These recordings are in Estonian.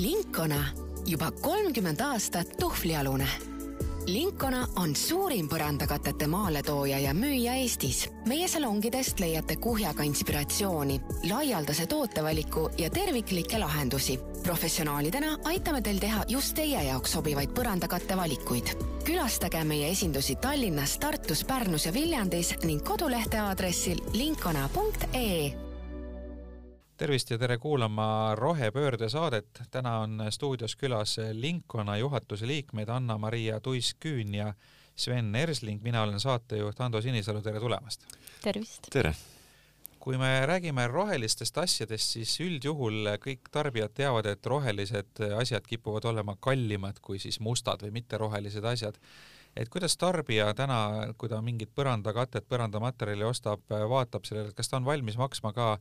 Linkona juba kolmkümmend aastat tuhvlialune. Linkona on suurim põrandakatete maaletooja ja müüja Eestis. meie salongidest leiate kuhjaga inspiratsiooni, laialdase tootevaliku ja terviklikke lahendusi. professionaalidena aitame teil teha just teie jaoks sobivaid põrandakatte valikuid. külastage meie esindusi Tallinnas, Tartus, Pärnus ja Viljandis ning kodulehte aadressil linkona.ee tervist ja tere kuulama Rohepöörde saadet. täna on stuudios külas Linkona juhatuse liikmed Anna-Maria Tuisk-Küün ja Sven Ersling. mina olen saatejuht Ando Sinisalu, tere tulemast! tervist! tere! kui me räägime rohelistest asjadest, siis üldjuhul kõik tarbijad teavad, et rohelised asjad kipuvad olema kallimad kui siis mustad või mitterohelised asjad et kuidas tarbija täna, kui ta mingit põrandakatet, põrandamaterjali ostab, vaatab sellele, et kas ta on valmis maksma ka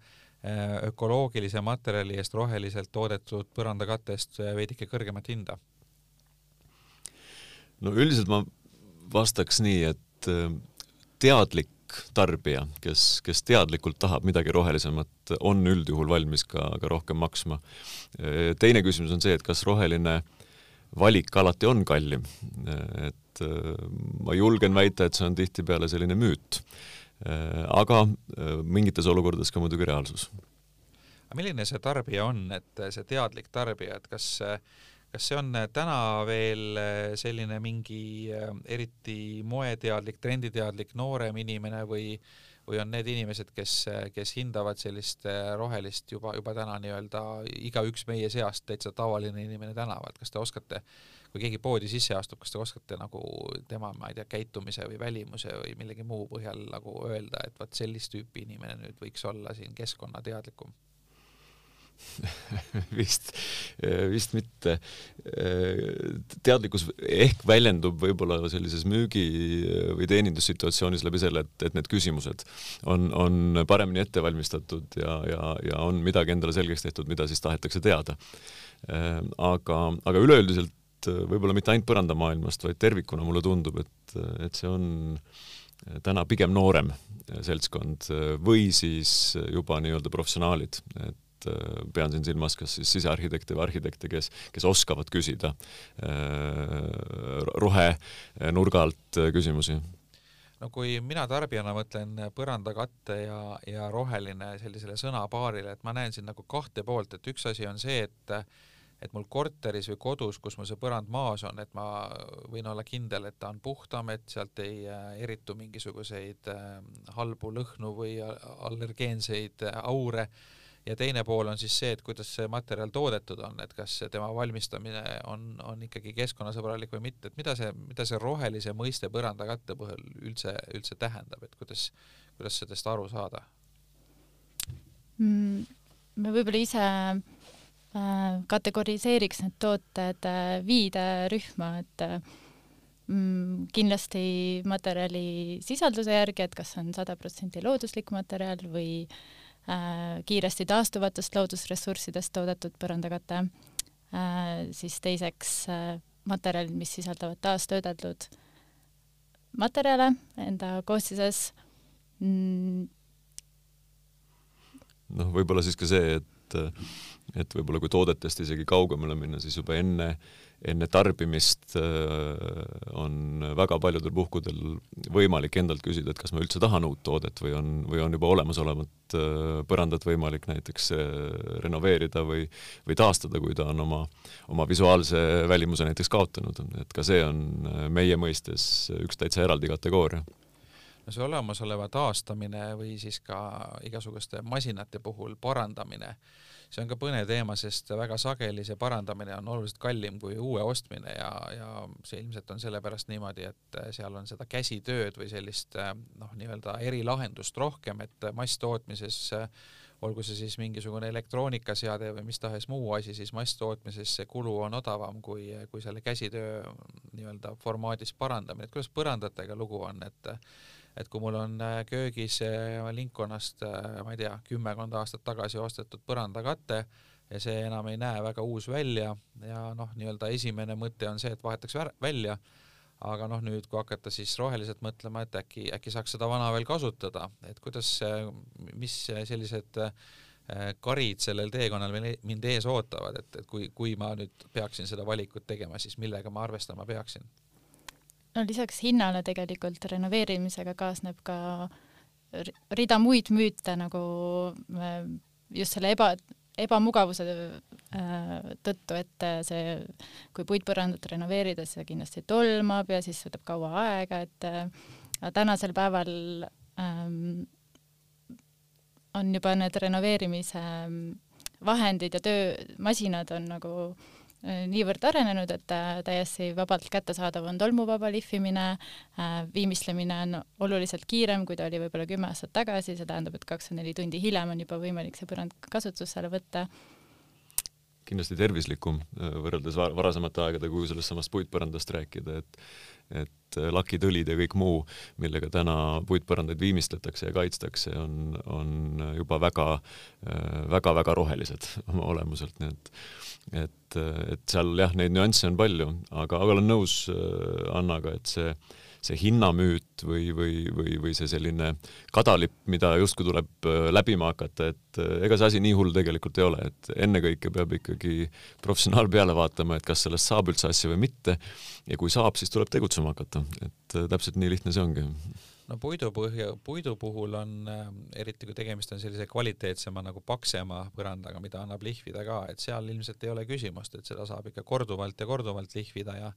ökoloogilise materjali eest roheliselt toodetud põrandakattest äh, veidike kõrgemat hinda? no üldiselt ma vastaks nii, et äh, teadlik tarbija, kes, kes teadlikult tahab midagi rohelisemat, on üldjuhul valmis ka, ka rohkem maksma. teine küsimus on see, et kas roheline valik alati on kallim. et ma julgen väita, et see on tihtipeale selline müüt Äh, aga äh, mingites olukordades ka muidugi reaalsus. aga milline see tarbija on, et see teadlik tarbija, et kas kas see on täna veel selline mingi äh, eriti moeteadlik, trenditeadlik noorem inimene või või on need inimesed, kes, kes hindavad sellist rohelist juba, juba täna nii-öelda igaüks meie seast täitsa tavaline inimene tänaval, kas te oskate äh, kui keegi poodi sisse astub, kas te oskate nagu tema, ma ei tea, käitumise või välimuse või millegi muu põhjal nagu öelda, et vot sellist tüüpi inimene nüüd võiks olla siin keskkonnateadlikum vist, vist mitte. teadlikkus ehk väljendub võib-olla sellises müügi- või teenindussituatsioonis läbi selle, et, et need küsimused on, on paremini ette valmistatud ja, ja, ja on midagi endale selgeks tehtud, mida siis tahetakse teada. aga, aga üleüldiselt et äh, võib-olla mitte ainult põrandamaailmast, vaid tervikuna mulle tundub, et, et see on äh, täna pigem noorem äh, seltskond või siis juba nii-öelda professionaalid, et pean siin silmas kas siis sisearhitekte või arhitekte, kes, kes oskavad küsida rohenurga alt küsimusi. No kui mina tarbijana mõtlen põrandakatte ja, ja roheline sellisele sõnapaarile, et ma näen siin nagu kahte poolt, et üks asi on see, et et mul korteris või kodus, kus mul see põrand maas on, et ma võin olla kindel, et ta on puhtam, et sealt ei äh, eritu mingisuguseid äh, halbu lõhnu või allergeenseid äh, aure. Ja teine pool on siis see, et kuidas see materjal toodetud on, et kas tema valmistamine on, on ikkagi keskkonnasõbralik või mitte, et mida see, mida see rohelise mõiste põrandakatte põhjal üldse, üldse tähendab, et kuidas, kuidas sellest aru saada? Mm,? me võib-olla ise kategoriseeriks need tooted äh, viide rühma, et äh, mm, kindlasti materjali sisalduse järgi, et kas on sada protsenti looduslik materjal või äh, kiiresti taastuvatest loodusressurssidest toodetud põrandakate äh,, siis teiseks äh, materjalid, mis sisaldavad taastöödeldud materjale enda koostises. Mm.. noh, võib-olla siis ka see, et et võib-olla kui toodetest isegi kaugemale minna, siis juba enne, enne tarbimist äh, on väga paljudel puhkudel võimalik endalt küsida, et kas ma üldse tahan uut toodet või on, või on juba olemasolevat äh, põrandat võimalik näiteks äh, renoveerida või, või taastada, kui ta on oma, oma visuaalse välimuse näiteks kaotanud, et ka see on meie mõistes üks täitsa eraldi kategooria no see olemasoleva taastamine või siis ka igasuguste masinate puhul parandamine see on ka põnev teema, sest väga sageli see parandamine on oluliselt kallim kui uue ostmine ja, ja see ilmselt on sellepärast niimoodi, et seal on seda käsitööd või sellist noh, nii-öelda erilahendust rohkem, et masstootmises olgu see siis mingisugune elektroonikaseade või mis tahes muu asi, siis masstootmises see kulu on odavam kui, kui selle käsitöö nii-öelda formaadis parandamine, et kuidas põrandatega lugu on, et et kui mul on äh, köögis äh, Lincolnast, äh, ma ei tea, kümmekond aastat tagasi ostetud põrandakate ja see enam ei näe väga uus välja ja noh, nii-öelda esimene mõte on see, et vahetaks välja, aga noh, nüüd kui hakata siis roheliselt mõtlema, et äkki, äkki saaks seda vana veel kasutada, et kuidas, mis sellised karid sellel teekonnal mind ees ootavad, et, et kui, kui ma nüüd peaksin seda valikut tegema, siis millega ma arvestama peaksin? No lisaks hinnale tegelikult renoveerimisega kaasneb ka rida muid müüte nagu äh, just selle eba, ebamugavuse äh, tõttu, et see, kui puitpõrandat renoveerida, see kindlasti tolmab ja siis võtab kaua aega, et äh, tänasel päeval ähm, on juba need renoveerimise vahendid ja töömasinad on nagu äh, Äh, niivõrd arenenud, et äh, täiesti vabalt kättesaadav on tolmuvaba lihvimine, äh, viimistlemine on oluliselt kiirem, kui ta oli võib-olla kümme aastat tagasi, see tähendab, et kakskümmend neli tundi hiljem on juba võimalik see põrand kasutusele võtta. Kindlasti tervislikum võrreldes varasemate aegadega, kui sellest samast puitpõrandast rääkida, et et lakitõlid ja kõik muu, millega täna puitpõrandaid viimistletakse ja kaitstakse, on, on juba väga, väga-väga rohelised oma olemuselt, nii et et, et seal jah, neid nüansse on palju, aga, aga olen nõus äh, Annaga, et see, see hinnamüüt või, või, või, või see selline kadalipp, mida justkui tuleb äh, läbima hakata, et äh, ega see asi nii hull tegelikult ei ole, et ennekõike peab ikkagi professionaal peale vaatama, et kas sellest saab üldse asja või mitte. Ja kui saab, siis tuleb tegutsema hakata, et täpselt nii lihtne see ongi. No puidu põhja, puidu puhul on äh,, eriti kui tegemist on sellise kvaliteetsema nagu paksema põrandaga, mida annab lihvida ka, et seal ilmselt ei ole küsimust, et seda saab ikka korduvalt ja korduvalt lihvida ja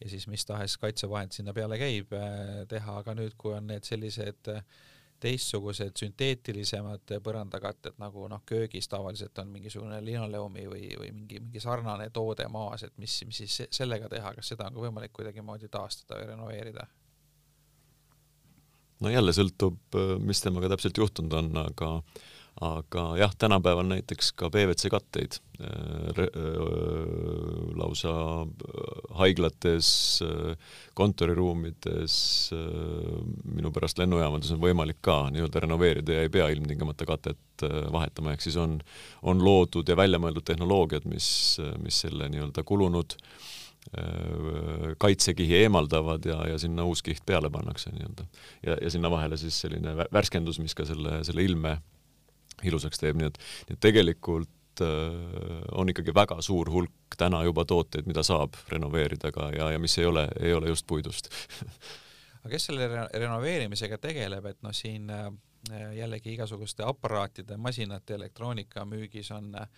ja siis mis tahes kaitsevahend sinna peale käib äh,, teha, aga nüüd, kui on need sellised äh, teistsugused sünteetilisemad põrandakatted nagu noh, köögis tavaliselt on mingisugune linoleumi või, või mingi, mingi sarnane toode maas, et mis, mis siis sellega teha, kas seda on ka võimalik kuidagimoodi taastada või renoveerida? no jälle sõltub, äh, mis temaga täpselt juhtunud on, aga aga jah, tänapäeval näiteks ka PVC katteid äh, äh, lausa haiglates, kontoriruumides, minu pärast lennujaamades on võimalik ka nii-öelda renoveerida ja ei pea ilmtingimata katet vahetama, ehk siis on, on loodud ja välja mõeldud tehnoloogiad, mis, mis selle nii-öelda kulunud äh, Äh, kaitsekihi eemaldavad ja, ja sinna uus kiht peale pannakse nii-öelda. ja, ja sinna vahele siis selline värskendus, mis ka selle, selle ilme ilusaks teeb, nii et, nii et tegelikult äh, on ikkagi väga suur hulk täna juba tooteid, mida saab renoveerida ka ja, ja mis ei ole, ei ole just puidust. Aga kes selle re renoveerimisega tegeleb, et noh, siin äh, jällegi igasuguste aparaatide, masinate, elektroonika müügis on äh,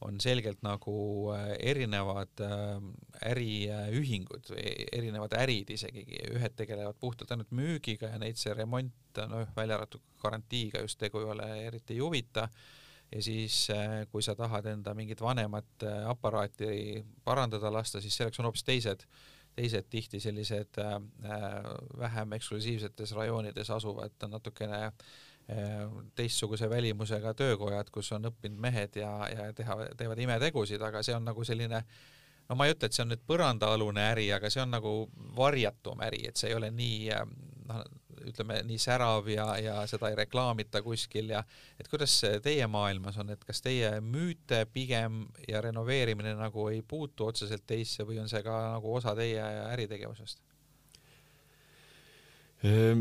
on selgelt nagu äh, erinevad äh, äriühingud erinevad ärid isegi, ühed tegelevad puhtalt ainult müügiga ja neid see remont, noh, välja arvatud garantiiga just tegu ei ole, eriti ei huvita, ja siis äh, kui sa tahad enda mingit vanemat aparaati parandada lasta, siis selleks on hoopis teised, teised tihti sellised vähem eksklusiivsetes rajoonides asuvad natukene äh, teistsuguse välimusega töökojad, kus on õppinud mehed ja, ja teha, teevad imetegusid, aga see on nagu selline no ma ei ütle, et see on nüüd põrandaalune äri, aga see on nagu varjatum äri, et see ei ole nii noh, ütleme nii särav ja, ja seda ei reklaamita kuskil ja et kuidas teie maailmas on, et kas teie müüte pigem ja renoveerimine nagu ei puutu otseselt teisse või on see ka nagu osa teie äritegevusest?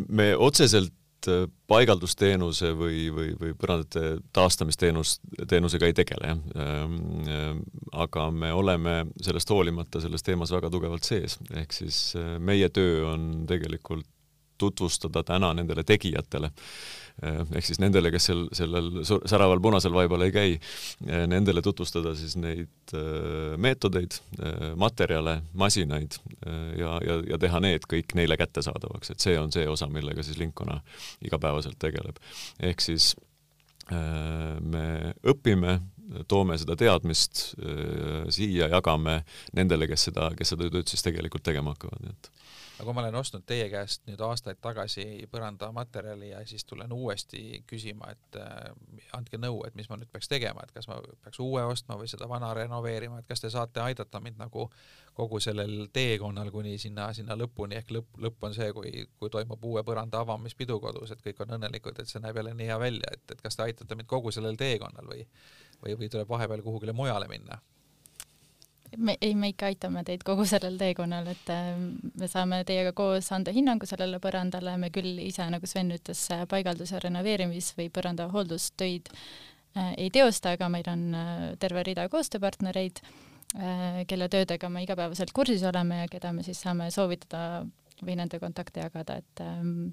me otseselt Äh, paigaldusteenuse või, või, või põrandate taastamisteenus, teenusega ei tegele, jah. Ähm, ähm, aga me oleme sellest hoolimata selles teemas väga tugevalt sees, ehk siis äh, meie töö on tegelikult tutvustada täna nendele tegijatele Äh, ehk siis nendele, kes seal sellel säraval punasel vaibal ei käi, äh, nendele tutvustada siis neid äh, meetodeid, materjale, masinaid ja, ja, ja teha need kõik neile kättesaadavaks, et see on see osa, millega siis Linkona igapäevaselt tegeleb. ehk siis me õpime, toome seda teadmist siia, jagame nendele, kes seda, kes seda tööd siis tegelikult tegema hakkavad, nii et. Aga kui ma olen ostnud teie käest nüüd aastaid tagasi põrandamaterjali ja siis tulen uuesti küsima, et äh, andke nõu, et mis ma nüüd peaks tegema, et kas ma peaks uue ostma või seda vana renoveerima, et kas te saate aidata mind nagu kogu sellel teekonnal kuni sinna, sinna lõpuni ehk lõpp, lõpp on see, kui, kui toimub uue põranda avamispidu kodus, et kõik on õnnelikud, et see näeb jälle nii hea välja, et, et kas te aitate mind kogu sellel teekonnal või, või, või tuleb vahepeal kuhugile mujale minna? me, ei, me ikka aitame teid kogu sellel teekonnal, et äh, me saame teiega koos anda hinnangu sellele põrandale, me küll ise, nagu Sven ütles, paigaldus- ja renoveerimis- või põranda hooldustöid ei teosta, aga meil on terve rida koostööpartnereid, kelle töödega me igapäevaselt kursis oleme ja keda me siis saame soovitada või nende kontakte jagada, et ähm,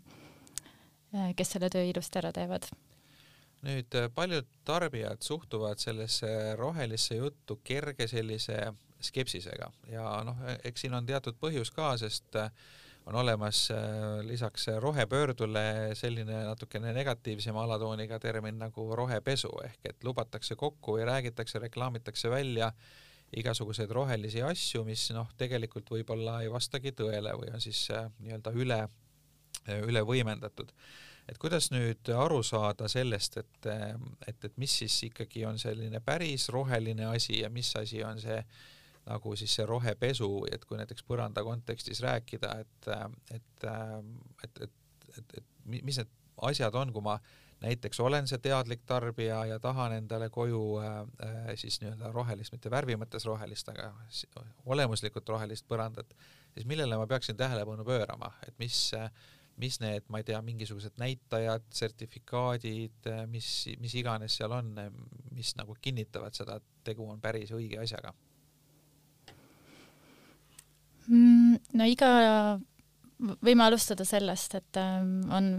kes selle töö ilusti ära teevad nüüd äh, paljud tarbijad suhtuvad sellesse rohelisse juttu kerge sellise skepsisega. Ja noh, e-, eks siin on teatud põhjus ka, sest äh, on olemas äh, lisaks rohepöördule selline natukene negatiivsema alatooniga termin nagu rohepesu. Ehk et lubatakse kokku või räägitakse, reklaamitakse välja igasuguseid rohelisi asju, mis noh, tegelikult võib-olla ei vastagi tõele või on siis nii-öelda üle, üle võimendatud et kuidas nüüd aru saada sellest, et, et, et mis siis ikkagi on selline päris roheline asi ja mis asi on see nagu siis see rohepesu, et kui näiteks põranda kontekstis rääkida, et, et, et, et, et, et mis need asjad on, kui ma näiteks olen see teadlik tarbija ja tahan endale koju äh, siis nii-öelda rohelist, mitte värvi mõttes rohelist, aga olemuslikult rohelist põrandat, siis millele ma peaksin tähelepanu pöörama, et mis äh, mis need, ma ei tea, mingisugused näitajad, sertifikaadid, mis, mis iganes seal on, mis nagu kinnitavad seda, et tegu on päris õige asjaga mm,? no iga, võime alustada sellest, et ähm, on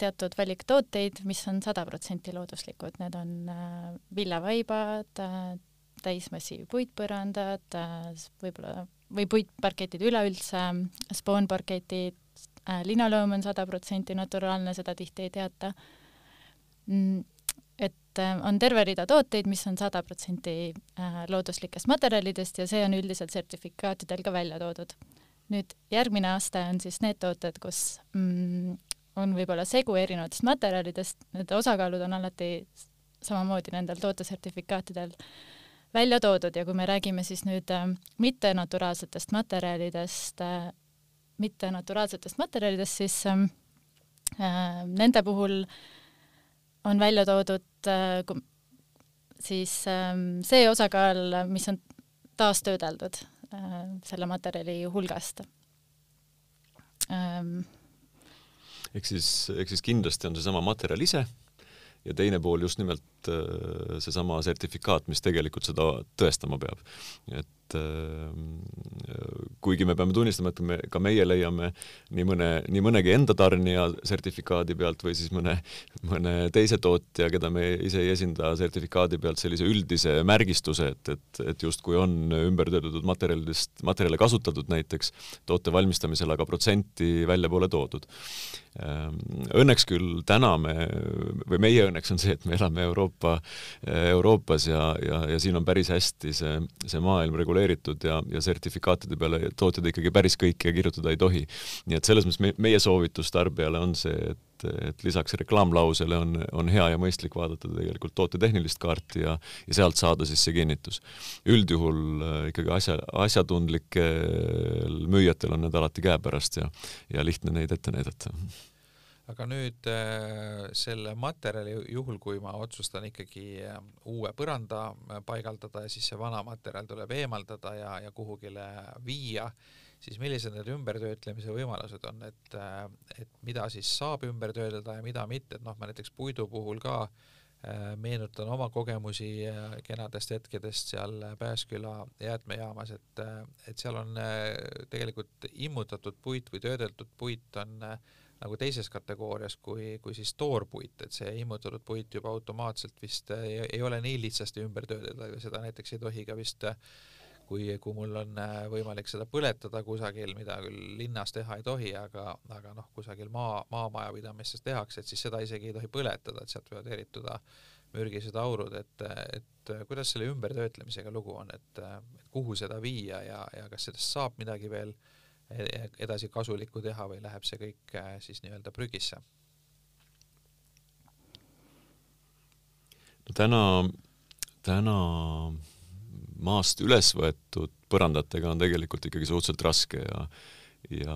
teatud valik tooteid, mis on sada protsenti looduslikud, need on äh, villavaibad, äh, täismassi puitpõrandad, äh, võib-olla või puitparketid üleüldse, spoonparketid, Äh, linaloom on sada protsenti naturaalne, seda tihti ei teata. Mm, et äh, on terve rida tooteid, mis on sada protsenti äh, looduslikest materjalidest ja see on üldiselt sertifikaatidel ka välja toodud. nüüd järgmine aste on siis need tooted, kus mm, on võib-olla segu erinevatest materjalidest, need osakaalud on alati samamoodi nendel tootesertifikaatidel välja toodud ja kui me räägime siis nüüd äh, mittenaturaalsetest materjalidest äh,, mittenaturaalsetest materjalidest, siis ähm, äh, nende puhul on välja toodud äh, siis äh, see osakaal, mis on taastöödeldud äh, selle materjali hulgast ähm,. ehk siis, ehk siis kindlasti on seesama materjal ise ja teine pool just nimelt äh, seesama sertifikaat, mis tegelikult seda tõestama peab. et äh, kuigi me peame tunnistama, et me, ka meie leiame nii mõne, nii mõnegi enda tarnija sertifikaadi pealt või siis mõne, mõne teise tootja, keda me ise ei esinda, sertifikaadi pealt sellise üldise märgistuse, et, et, et justkui on ümbertöötatud materjalidest, materjale kasutatud näiteks toote valmistamisel, aga protsenti väljapoole toodud. Ehm, õnneks küll täna me, või meie õnneks on see, et me elame Euroopa, Euroopas ja, ja, ja siin on päris hästi see, see maailm reguleeritud ja, ja sertifikaatide peale tootjad ikkagi päris kõike kirjutada ei tohi. nii et selles mõttes me, meie soovitus tarbijale on see, et et lisaks reklaamlausele on, on hea ja mõistlik vaadata tegelikult toote tehnilist kaarti ja, ja sealt saada siis see kinnitus. üldjuhul äh, ikkagi asja, asjatundlikel müüjatel on need alati käepärast ja, ja lihtne neid ette näidata aga nüüd äh, selle materjali juhul, kui ma otsustan ikkagi äh, uue põranda paigaldada ja siis see vana materjal tuleb eemaldada ja, ja kuhugile viia, siis millised need ümbertöötlemise võimalused on, et, äh, et mida siis saab ümber töödelda ja mida mitte, et noh, ma näiteks puidu puhul ka äh, meenutan oma kogemusi äh, kenadest hetkedest seal Pääsküla jäätmejaamas, et, et seal on tegelikult immutatud puit või töödeldud puit on nagu teises kategoorias kui, kui siis toorpuit, et see immutatud puit juba automaatselt vist ei, ei ole nii lihtsasti ümber töödelda, seda näiteks ei tohi ka vist äh, kui, kui mul on äh, võimalik seda põletada kusagil, mida küll linnas teha ei tohi, aga, aga noh, kusagil maa, maamajapidamistes tehakse, et siis seda isegi ei tohi põletada, et sealt võivad erituda mürgised aurud, et, et kuidas selle ümbertöötlemisega lugu on, et, et kuhu seda viia ja, ja kas sellest saab midagi veel e-, edasi kasulikku teha või läheb see kõik äh, siis nii-öelda prügisse? no täna, täna maast üles võetud põrandatega on tegelikult ikkagi suhteliselt raske ja ja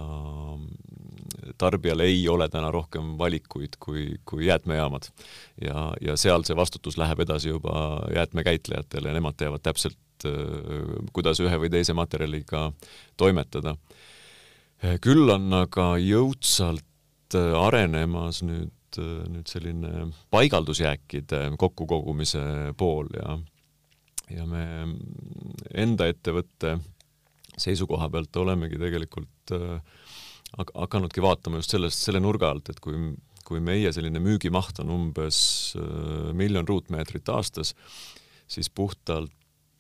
tarbijal ei ole täna rohkem valikuid kui, kui jäätmejaamad. ja, ja seal see vastutus läheb edasi juba jäätmekäitlejatele ja nemad teavad täpselt, kuidas ühe või teise materjaliga toimetada. Küll on aga jõudsalt arenemas nüüd nüüd selline paigaldusjääkide kokkukogumise pool ja ja me enda ettevõtte seisukoha pealt olemegi tegelikult hakanudki vaatama just sellest, selle nurga alt, et kui, kui meie selline müügimaht on umbes miljon ruutmeetrit aastas, siis puhtalt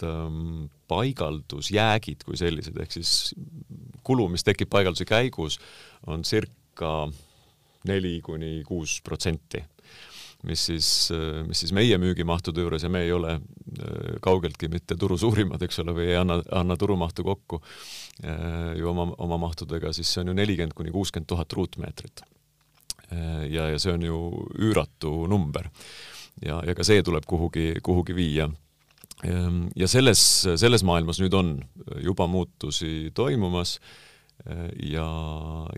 ähm, paigaldusjäägid kui sellised, ehk siis kulu, mis tekib paigalduse käigus, on circa neli kuni kuus protsenti mis siis, mis siis meie müügimahtude juures ja me ei ole äh, kaugeltki mitte turu suurimad, eks ole, või ei anna, anna turumahtu kokku äh, ju oma, oma mahtudega, siis see on ju nelikümmend kuni kuuskümmend tuhat ruutmeetrit. Äh, ja, ja see on ju üüratu number. ja, ja ka see tuleb kuhugi, kuhugi viia ja selles, selles maailmas nüüd on juba muutusi toimumas ja,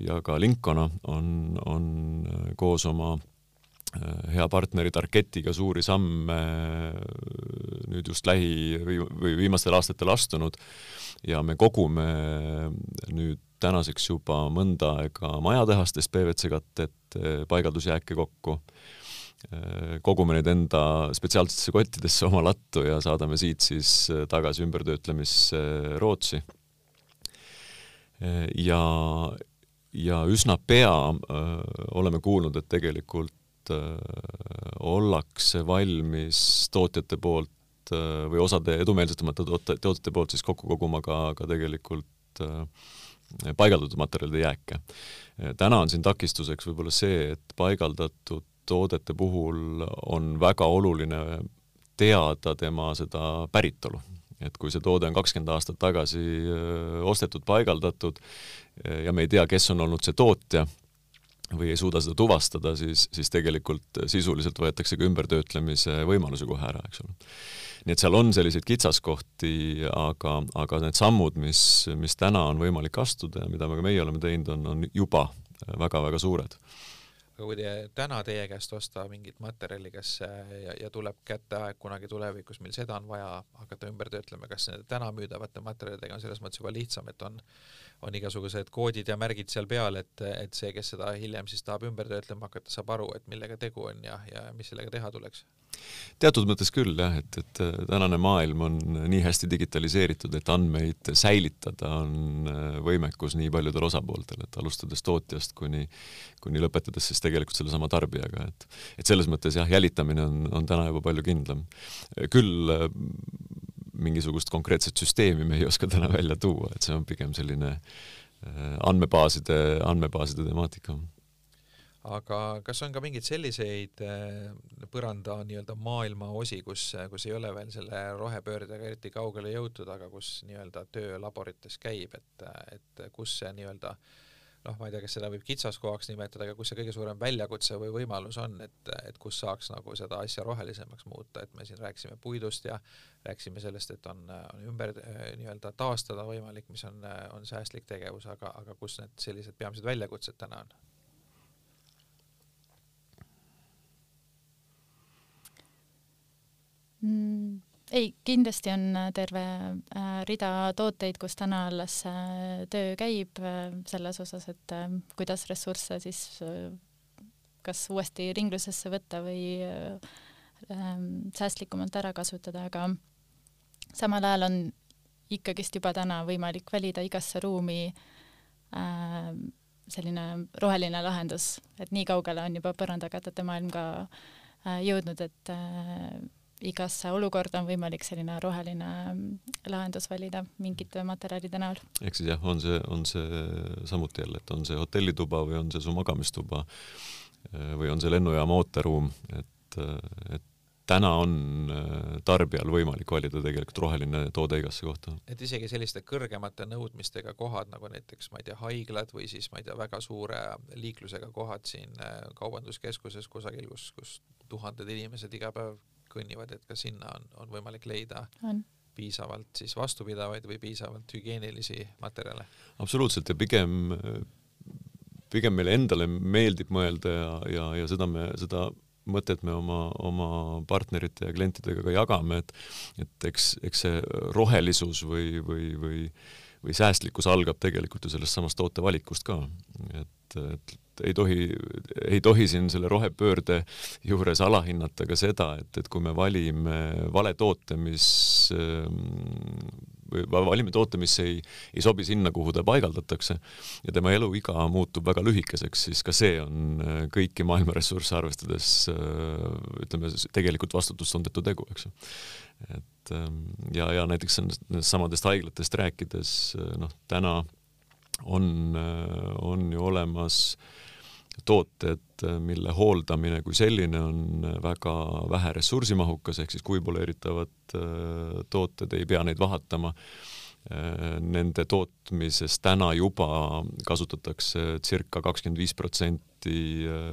ja ka Lincona on, on koos oma Äh, hea partneri Tarketiga suuri samme nüüd just lähi- või, viimastel aastatel astunud. Ja me kogume nüüd tänaseks juba mõnda aega majatehastest PVC katted, äh, paigaldusjääke kokku, kogume neid enda spetsiaalsetesse kottidesse oma lattu ja saadame siit siis tagasi ümbertöötlemisse Rootsi. ja, ja üsna pea oleme kuulnud, et tegelikult äh, ollakse valmis tootjate poolt äh, või osade edumeelsetamate toote, tootjate poolt siis kokku koguma ka, ka tegelikult äh, paigaldatud materjalide jääke. täna on siin takistuseks võib-olla see, et paigaldatud toodete puhul on väga oluline teada tema seda päritolu. et kui see toode on kakskümmend aastat tagasi äh, ostetud, paigaldatud ja me ei tea, kes on olnud see tootja, või ei suuda seda tuvastada, siis, siis tegelikult sisuliselt võetakse ka ümbertöötlemise võimaluse kohe ära, eks ole. nii et seal on selliseid kitsaskohti, aga, aga need sammud, mis, mis täna on võimalik astuda ja mida me ka meie oleme teinud, on, on juba väga-väga suured aga kui te täna teie käest osta mingit materjali, kas ja, ja tuleb kätte aeg kunagi tulevikus, mil seda on vaja hakata ümber töötlema, kas nende täna müüdavate materjalidega on selles mõttes juba lihtsam, et on on igasugused koodid ja märgid seal peal, et, et see, kes seda hiljem siis tahab ümber töötlema hakata, saab aru, et millega tegu on ja, ja mis sellega teha tuleks? Teatud mõttes küll jah, et, et äh, tänane maailm on nii hästi digitaliseeritud, et andmeid säilitada on äh, võimekus nii paljudel osapooltel, et alustades tootjast kuni, kuni lõpetades siis tegelikult sellesama tarbijaga, et et selles mõttes jah, jälitamine on, on täna juba palju kindlam. küll äh, mingisugust konkreetset süsteemi me ei oska täna välja tuua, et see on pigem selline äh, andmebaaside, andmebaaside temaatika. Aga kas on ka mingeid selliseid äh, põranda nii-öelda maailma osi, kus, kus ei ole veel selle rohepöördega eriti kaugele jõutud, aga kus nii-öelda töö laborites käib, et, et kus see nii-öelda noh, ma ei tea, kas seda võib kitsaskohaks nimetada, aga kus see kõige suurem väljakutse või võimalus on, et, et kus saaks nagu seda asja rohelisemaks muuta, et me siin rääkisime puidust ja rääkisime sellest, et on, on ümber nii-öelda taastada võimalik, mis on, on säästlik tegevus, aga, aga kus need sellised peamised väljakutsed täna on? Mm. Ei, kindlasti on äh, terve äh, rida tooteid, kus täna alles äh, töö käib selles osas, et kuidas ressursse siis kas uuesti ringlusesse võtta või ähm, säästlikumalt ära kasutada, aga samal ajal on ikkagist juba täna võimalik valida igasse ruumi selline roheline lahendus, et nii kaugele on juba põrandakatete maailm ka jõudnud, et igasse olukorda on võimalik selline roheline mm, lahendus valida mingite materjalide näol. ehk siis jah, on see, on see samuti jälle, et on see hotellituba või on see su magamistuba eh, või on see lennujaama ooteruum, et, eh, et täna on eh, tarbijal võimalik valida tegelikult roheline toode igasse kohta. et isegi selliste kõrgemate nõudmistega kohad nagu näiteks, ma ei tea, haiglad või siis ma ei tea, väga suure liiklusega kohad siin kaubanduskeskuses kusagil, kus, kus tuhanded inimesed iga päev kõnnivad, et ka sinna on, on võimalik leida on. piisavalt siis vastupidavaid või piisavalt hügieenilisi materjale. absoluutselt ja pigem, pigem meile endale meeldib mõelda ja, ja, ja seda me, seda mõtet me oma, oma partnerite ja klientidega ka jagame, et et eks, eks see rohelisus või, või, või või säästlikkus algab tegelikult ju sellest samast tootevalikust ka, et, et ei tohi, ei tohi siin selle rohepöörde juures alahinnata ka seda, et, et kui me valime vale toote, mis või valime toote, mis ei, ei sobi sinna, kuhu ta paigaldatakse ja tema eluiga muutub väga lühikeseks, siis ka see on kõiki maailma ressursse arvestades ütleme, tegelikult vastutustundetu tegu, eks ju. et ja, ja näiteks nendest samadest haiglatest rääkides, noh, täna on, on ju olemas äh, tooted, mille hooldamine kui selline on väga vähe ressursimahukas, ehk siis kuibuleeritavad äh, tooted, ei pea neid vahetama. Äh, nende tootmises täna juba kasutatakse circa kakskümmend viis protsenti äh,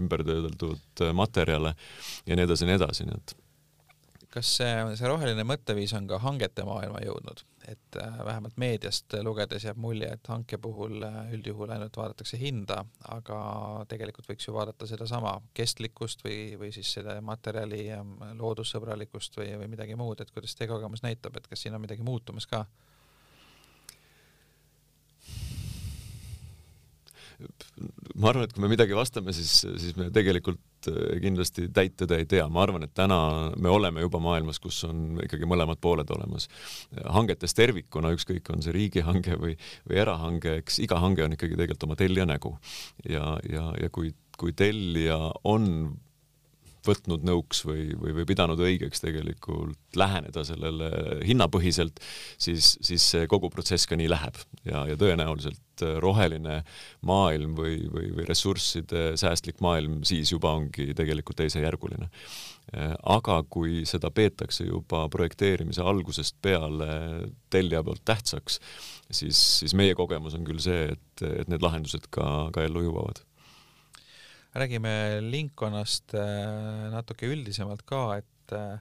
ümbertöödeldud materjale ja nii edasi ja nii edasi, nii et kas see, see roheline mõtteviis on ka hangete maailma jõudnud, et äh, vähemalt meediast lugedes jääb mulje, et hanke puhul äh, üldjuhul ainult vaadatakse hinda, aga tegelikult võiks ju vaadata sedasama kestlikkust või, või siis selle materjali ähm, loodussõbralikkust või, või midagi muud, et kuidas teie kogemus näitab, et kas siin on midagi muutumas ka? Ma arvan, et kui me midagi vastame, siis, siis me tegelikult äh, kindlasti täit tõde ei tea, ma arvan, et täna me oleme juba maailmas, kus on ikkagi mõlemad pooled olemas. hangetes tervikuna, ükskõik, on see riigihange või, või erahange, eks iga hange on ikkagi tegelikult oma tellija nägu. ja, ja, ja kui, kui tellija on võtnud nõuks või, või, või pidanud õigeks tegelikult läheneda sellele hinnapõhiselt, siis, siis see kogu protsess ka nii läheb ja, ja tõenäoliselt roheline maailm või, või, või ressursside säästlik maailm siis juba ongi tegelikult teisejärguline. aga kui seda peetakse juba projekteerimise algusest peale tellija poolt tähtsaks, siis, siis meie kogemus on küll see, et, et need lahendused ka, ka ellu jõuavad räägime Lincolnast äh, natuke üldisemalt ka, et äh,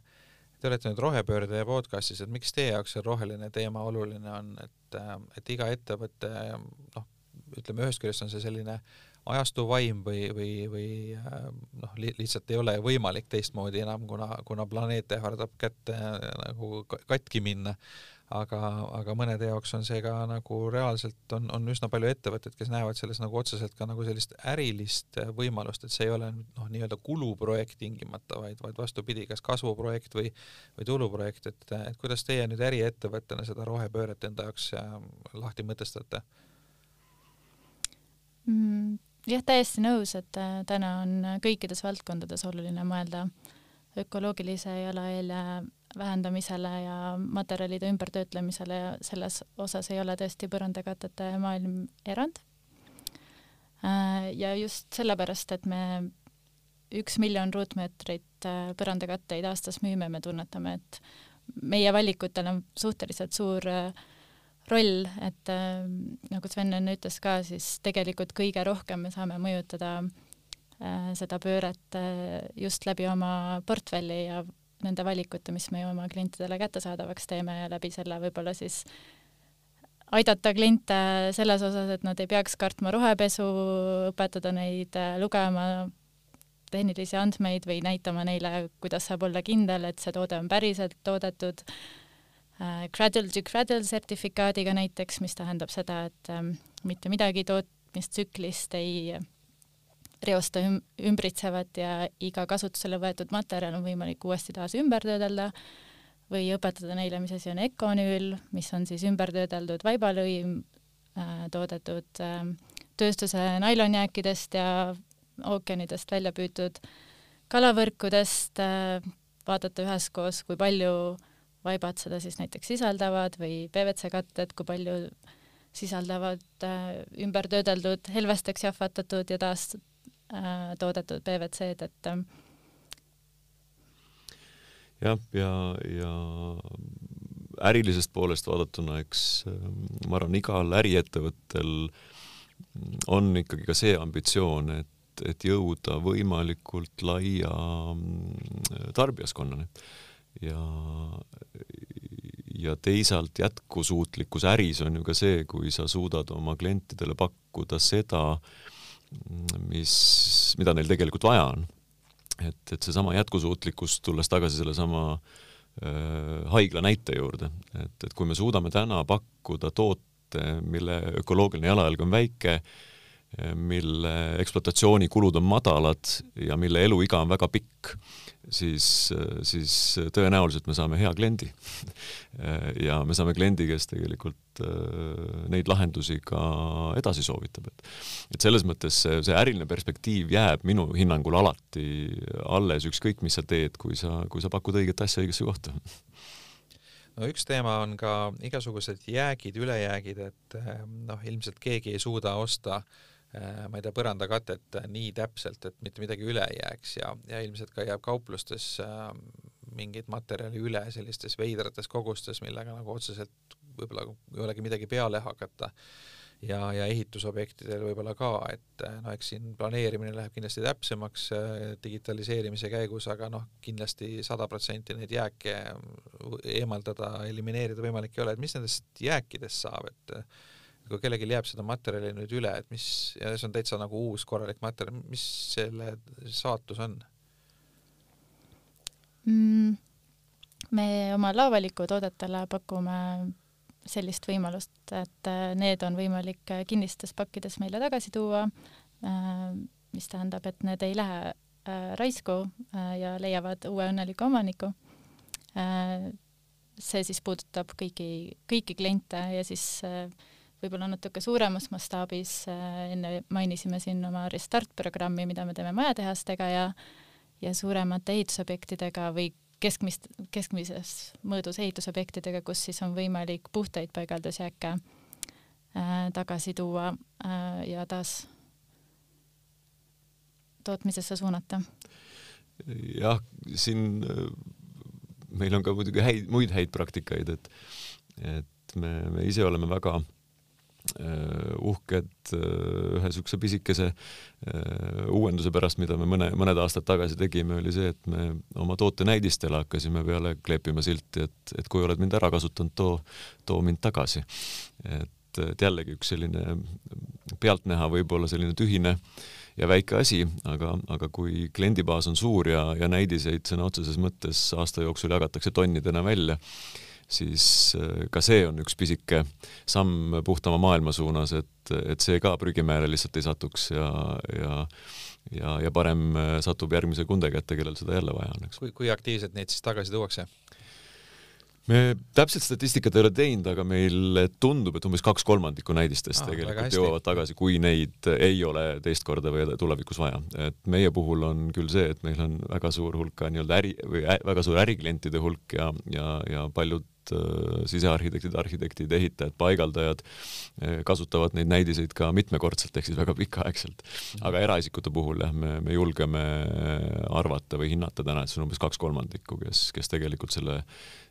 te olete nüüd rohepöörde podcastis, et miks teie jaoks see roheline teema oluline on, et, äh, et iga ettevõte noh, ütleme ühest küljest on see selline ajastu vaim või, või, või noh, lihtsalt ei ole võimalik teistmoodi enam, kuna, kuna planeet ähvardab kätte nagu katki minna aga, aga mõnede jaoks on see ka nagu reaalselt on, on üsna palju ettevõtteid, kes näevad selles nagu otseselt ka nagu sellist ärilist võimalust, et see ei ole noh, nii-öelda kuluprojekt tingimata, vaid, vaid vastupidi, kas kasvuprojekt või, või tuluprojekt, et, et kuidas teie nüüd äriettevõttena seda rohepööret enda jaoks äh, lahti mõtestate mm,? Jah, täiesti nõus, et äh, täna on kõikides valdkondades oluline mõelda ökoloogilise jalajälje vähendamisele ja materjalide ümbertöötlemisele ja selles osas ei ole tõesti põrandakatete maailm erand. Äh, ja just sellepärast, et me üks miljon ruutmeetrit äh, põrandakatteid aastas müüme, me tunnetame, et meie valikutel on suhteliselt suur äh, roll, et nagu Sven enne ütles ka, siis tegelikult kõige rohkem me saame mõjutada seda pööret just läbi oma portfelli ja nende valikute, mis me oma klientidele kättesaadavaks teeme ja läbi selle võib-olla siis aidata kliente selles osas, et nad ei peaks kartma rohepesu, õpetada neid äh, lugema tehnilisi andmeid või näitama neile, kuidas saab olla kindel, et see toode on päriselt toodetud. äh, cradle to cradle sertifikaadiga näiteks, mis tähendab seda, et ähm, mitte midagi tootmistsüklist ei reosta üm ümbritsevat ja iga kasutusele võetud materjal on võimalik uuesti taas ümber töödelda või õpetada neile, mis asi on ökonüül, mis on siis ümbertöödeldud vaibalõim äh,, toodetud äh, tööstuse nailonjääkidest ja ookeanidest välja püütud kalavõrkudest äh,, vaadata üheskoos, kui palju vaibad seda siis näiteks sisaldavad või PVC katted, kui palju sisaldavad äh, ümbertöödeldud helvesteks jahvatatud ja taas Äh, toodetud PVC-d, et ähm, jah, ja, ja ärilisest poolest vaadatuna, eks ähm, ma arvan, igal äriettevõttel on ikkagi ka see ambitsioon, et, et jõuda võimalikult laia mm, tarbijaskonnani ja ja teisalt jätkusuutlikkus äris on ju ka see, kui sa suudad oma klientidele pakkuda seda äh, mis, mida neil tegelikult vaja on. et, et seesama jätkusuutlikkus, tulles tagasi sellesama haigla näite juurde, et, et kui me suudame täna pakkuda toote, mille ökoloogiline jalajälg on väike, mille ekspluatatsioonikulud on madalad ja mille eluiga on väga pikk, siis, siis tõenäoliselt me saame hea kliendi. ja me saame kliendi, kes tegelikult äh, neid lahendusi ka edasi soovitab, et et selles mõttes see, see äriline perspektiiv jääb minu hinnangul alati alles, ükskõik mis sa teed, kui sa, kui sa pakud õiget asja õigesse kohta no üks teema on ka igasugused jäägid, ülejäägid, et noh, ilmselt keegi ei suuda osta äh, Äh, ma ei tea, põrandakatet nii täpselt, et mitte midagi üle ei jääks ja, ja ilmselt ka jääb kauplustes äh, mingit materjali üle sellistes veidrates kogustes, millega nagu otseselt võib-olla ei olegi midagi peale hakata. ja, ja ehitusobjektidel võib-olla ka, et äh, no eks siin planeerimine läheb kindlasti täpsemaks digitaliseerimise käigus, aga noh, kindlasti sada protsenti neid jääke eemaldada, elimineerida võimalik ei ole, et mis nendest jääkidest saab, et kui kellelgi jääb seda materjali nüüd üle, et mis, ja see on täitsa nagu uus korralik materjal, mis selle saatus on mm,? me oma laovaliku toodetele pakume sellist võimalust, et äh, need on võimalik äh, kinnistes pakkides meile tagasi tuua, äh, mis tähendab, et need ei lähe raisku ja leiavad uue õnneliku omaniku. see siis puudutab kõiki, kõiki kliente ja siis võib-olla natuke suuremas mastaabis, äh, enne mainisime siin oma Restart programmi, mida me teeme majatehastega ja ja suuremate ehitusobjektidega või keskmist, keskmises mõõdus ehitusobjektidega, kus siis on võimalik puhtaid paigaldusjääke äh, tagasi tuua äh, ja taas tootmisesse suunata. jah, siin äh, meil on ka muidugi häid, muid häid praktikaid, et et me, me ise oleme väga Äh, uhked äh, ühe niisuguse pisikese äh, uuenduse pärast, mida me mõne, mõned aastad tagasi tegime, oli see, et me oma toote näidistele hakkasime peale kleepima silti, et, et kui oled mind ära kasutanud, too, too mind tagasi. et, et jällegi üks selline pealtnäha võib-olla selline tühine ja väike asi, aga, aga kui kliendibaas on suur ja, ja näidiseid sõna otseses mõttes aasta jooksul jagatakse tonnidena välja, siis äh, ka see on üks pisike samm puhtama maailma suunas, et, et see ka prügimäele lihtsalt ei satuks ja, ja ja, ja parem äh, satub järgmise kunde kätte, kellel seda jälle vaja on, eks. kui, kui aktiivselt neid siis tagasi tuuakse? Me täpset statistikat ei ole teinud, aga meil tundub, et umbes kaks kolmandikku näidistest ah, tegelikult jõuavad tagasi, kui neid ei ole teist korda või tulevikus vaja. et meie puhul on küll see, et meil on väga suur hulk ka nii-öelda äri või ä, väga suur äriklientide hulk ja, ja, ja paljud äh, sisearhitektid, arhitektid, ehitajad, paigaldajad äh, kasutavad neid näidiseid ka mitmekordselt ehk siis väga pikaaegselt. aga eraisikute puhul jah, me, me julgeme arvata või hinnata täna, et see on umbes kaks kolmandikku, kes, kes tegelikult selle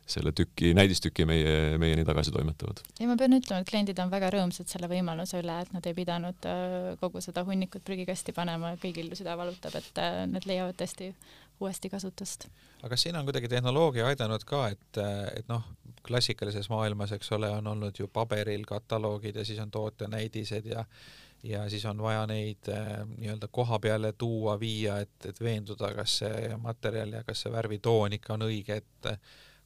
selle tüki, näidistüki meie, meieni tagasi toimetavad. ja ma pean ütlema, et kliendid on väga rõõmsad selle võimaluse üle, et nad ei pidanud äh, kogu seda hunnikut prügikasti panema ja kõigil süda valutab, et äh, need leiavad tõesti uuesti kasutust. aga kas siin on kuidagi tehnoloogia aidanud ka, et, et noh, klassikalises maailmas, eks ole, on olnud ju paberil kataloogid ja siis on tootenäidised ja ja siis on vaja neid äh, nii-öelda koha peale tuua, viia, et, et veenduda, kas see materjal ja kas see värvitoon ikka on õige, et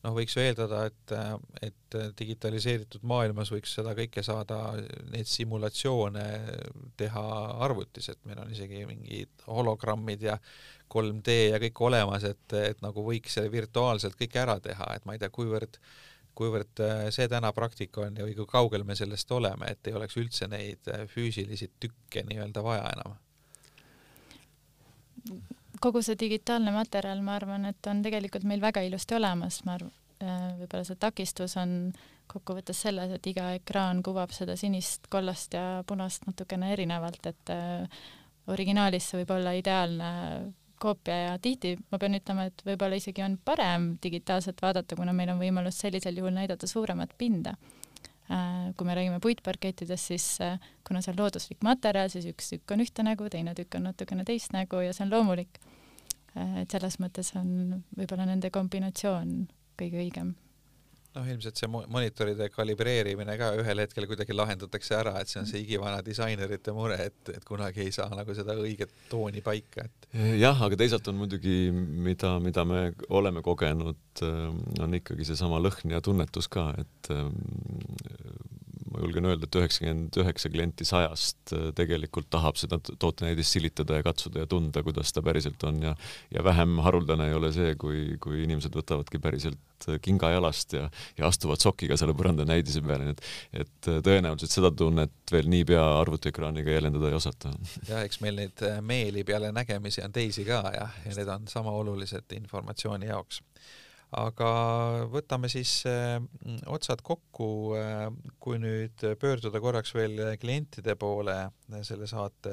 noh, võiks ju eeldada, et, et digitaliseeritud maailmas võiks seda kõike saada, neid simulatsioone teha arvutis, et meil on isegi mingid hologrammid ja 3D ja kõik olemas, et, et nagu võiks virtuaalselt kõike ära teha, et ma ei tea, kuivõrd kuivõrd see täna praktika on ja kui kaugel me sellest oleme, et ei oleks üldse neid füüsilisi tükke nii-öelda vaja enam kogu see digitaalne materjal, ma arvan, et on tegelikult meil väga ilusti olemas, ma arvan, äh, võib-olla see takistus on kokkuvõttes selles, et iga ekraan kuvab seda sinist, kollast ja punast natukene erinevalt, et äh, originaalis see võib olla ideaalne koopia ja tihti ma pean ütlema, et võib-olla isegi on parem digitaalselt vaadata, kuna meil on võimalus sellisel juhul näidata suuremat pinda kui me räägime puitparkettidest, siis äh, kuna see on looduslik materjal, siis üks tükk on ühte nägu, teine tükk on natukene teist nägu ja see on loomulik. Äh, et selles mõttes on võib-olla nende kombinatsioon kõige õigem noh, ilmselt see monitoride kalibreerimine ka ühel hetkel kuidagi lahendatakse ära, et see on see igivana disainerite mure, et, et kunagi ei saa nagu seda õiget tooni paika, et. jah, aga teisalt on muidugi, mida, mida me oleme kogenud, on ikkagi seesama lõhn ja tunnetus ka, et ma julgen öelda, et üheksakümmend üheksa klienti sajast äh, tegelikult tahab seda tootenäidist silitada ja katsuda ja tunda, kuidas ta päriselt on ja ja vähem haruldane ei ole see, kui, kui inimesed võtavadki päriselt äh, kinga jalast ja, ja astuvad sokiga selle põrandanäidise peale, nii et et äh, tõenäoliselt seda tunnet veel niipea arvutiekraaniga jäljendada ei osata. jah, eks meil neid meeli peale nägemisi on teisi ka ja, ja need on sama olulised informatsiooni jaoks aga võtame siis äh, otsad kokku äh,, kui nüüd pöörduda korraks veel klientide poole selle saate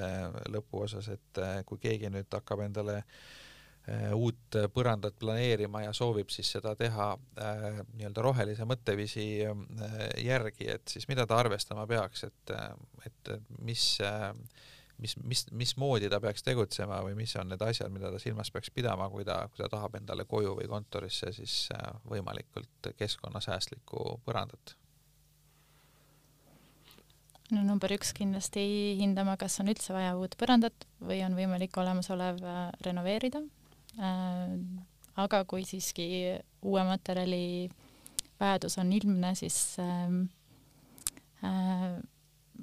lõpuosas, et äh, kui keegi nüüd hakkab endale äh, uut põrandat planeerima ja soovib siis seda teha äh, nii-öelda rohelise mõtteviisi äh, järgi, et siis mida ta arvestama peaks, et, et mis äh, mis, mis, mismoodi ta peaks tegutsema või mis on need asjad, mida ta silmas peaks pidama, kui ta, kui ta tahab endale koju või kontorisse siis äh, võimalikult keskkonnasäästlikku põrandat? no number üks kindlasti hindama, kas on üldse vaja uut põrandat või on võimalik olemasolev äh, renoveerida. Äh, aga kui siiski uue materjali vajadus on ilmne, siis ähm,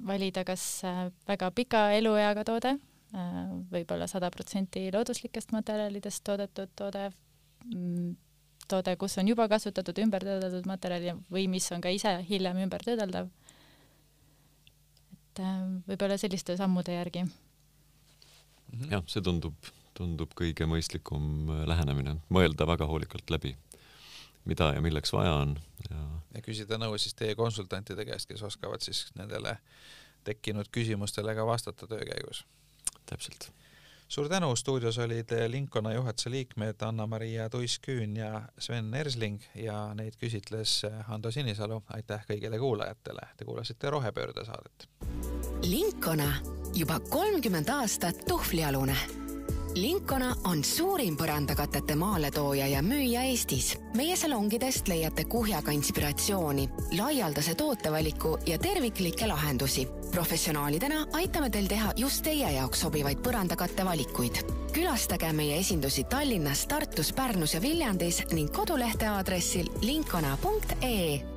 valida kas äh, väga pika elueaga toode, äh, võib-olla sada protsenti looduslikest materjalidest toodetud toode, mm, toode, kus on juba kasutatud ümbertöödeldud materjali või mis on ka ise hiljem ümbertöödeldav. et äh, võib-olla selliste sammude järgi. Jah, see tundub, tundub kõige mõistlikum lähenemine, mõelda väga hoolikalt läbi mida ja milleks vaja on ja ja küsida nõu siis teie konsultantide käest, kes oskavad siis nendele tekkinud küsimustele ka vastata töö käigus. täpselt. suur tänu, stuudios olid Linkona juhatuse liikmed Anna-Maria Tuisk-Küün ja Sven Ersling ja neid küsitles Hando Sinisalu. aitäh kõigile kuulajatele, te kuulasite Rohepöörde saadet. Linkona juba kolmkümmend aastat tuhvlialune Linkona on suurim põrandakatete maaletooja ja müüja Eestis. meie salongidest leiate kuhjaga inspiratsiooni, laialdase tootevaliku ja terviklikke lahendusi. professionaalidena aitame teil teha just teie jaoks sobivaid põrandakatte valikuid. külastage meie esindusi Tallinnas, Tartus, Pärnus ja Viljandis ning kodulehte aadressil linkona.ee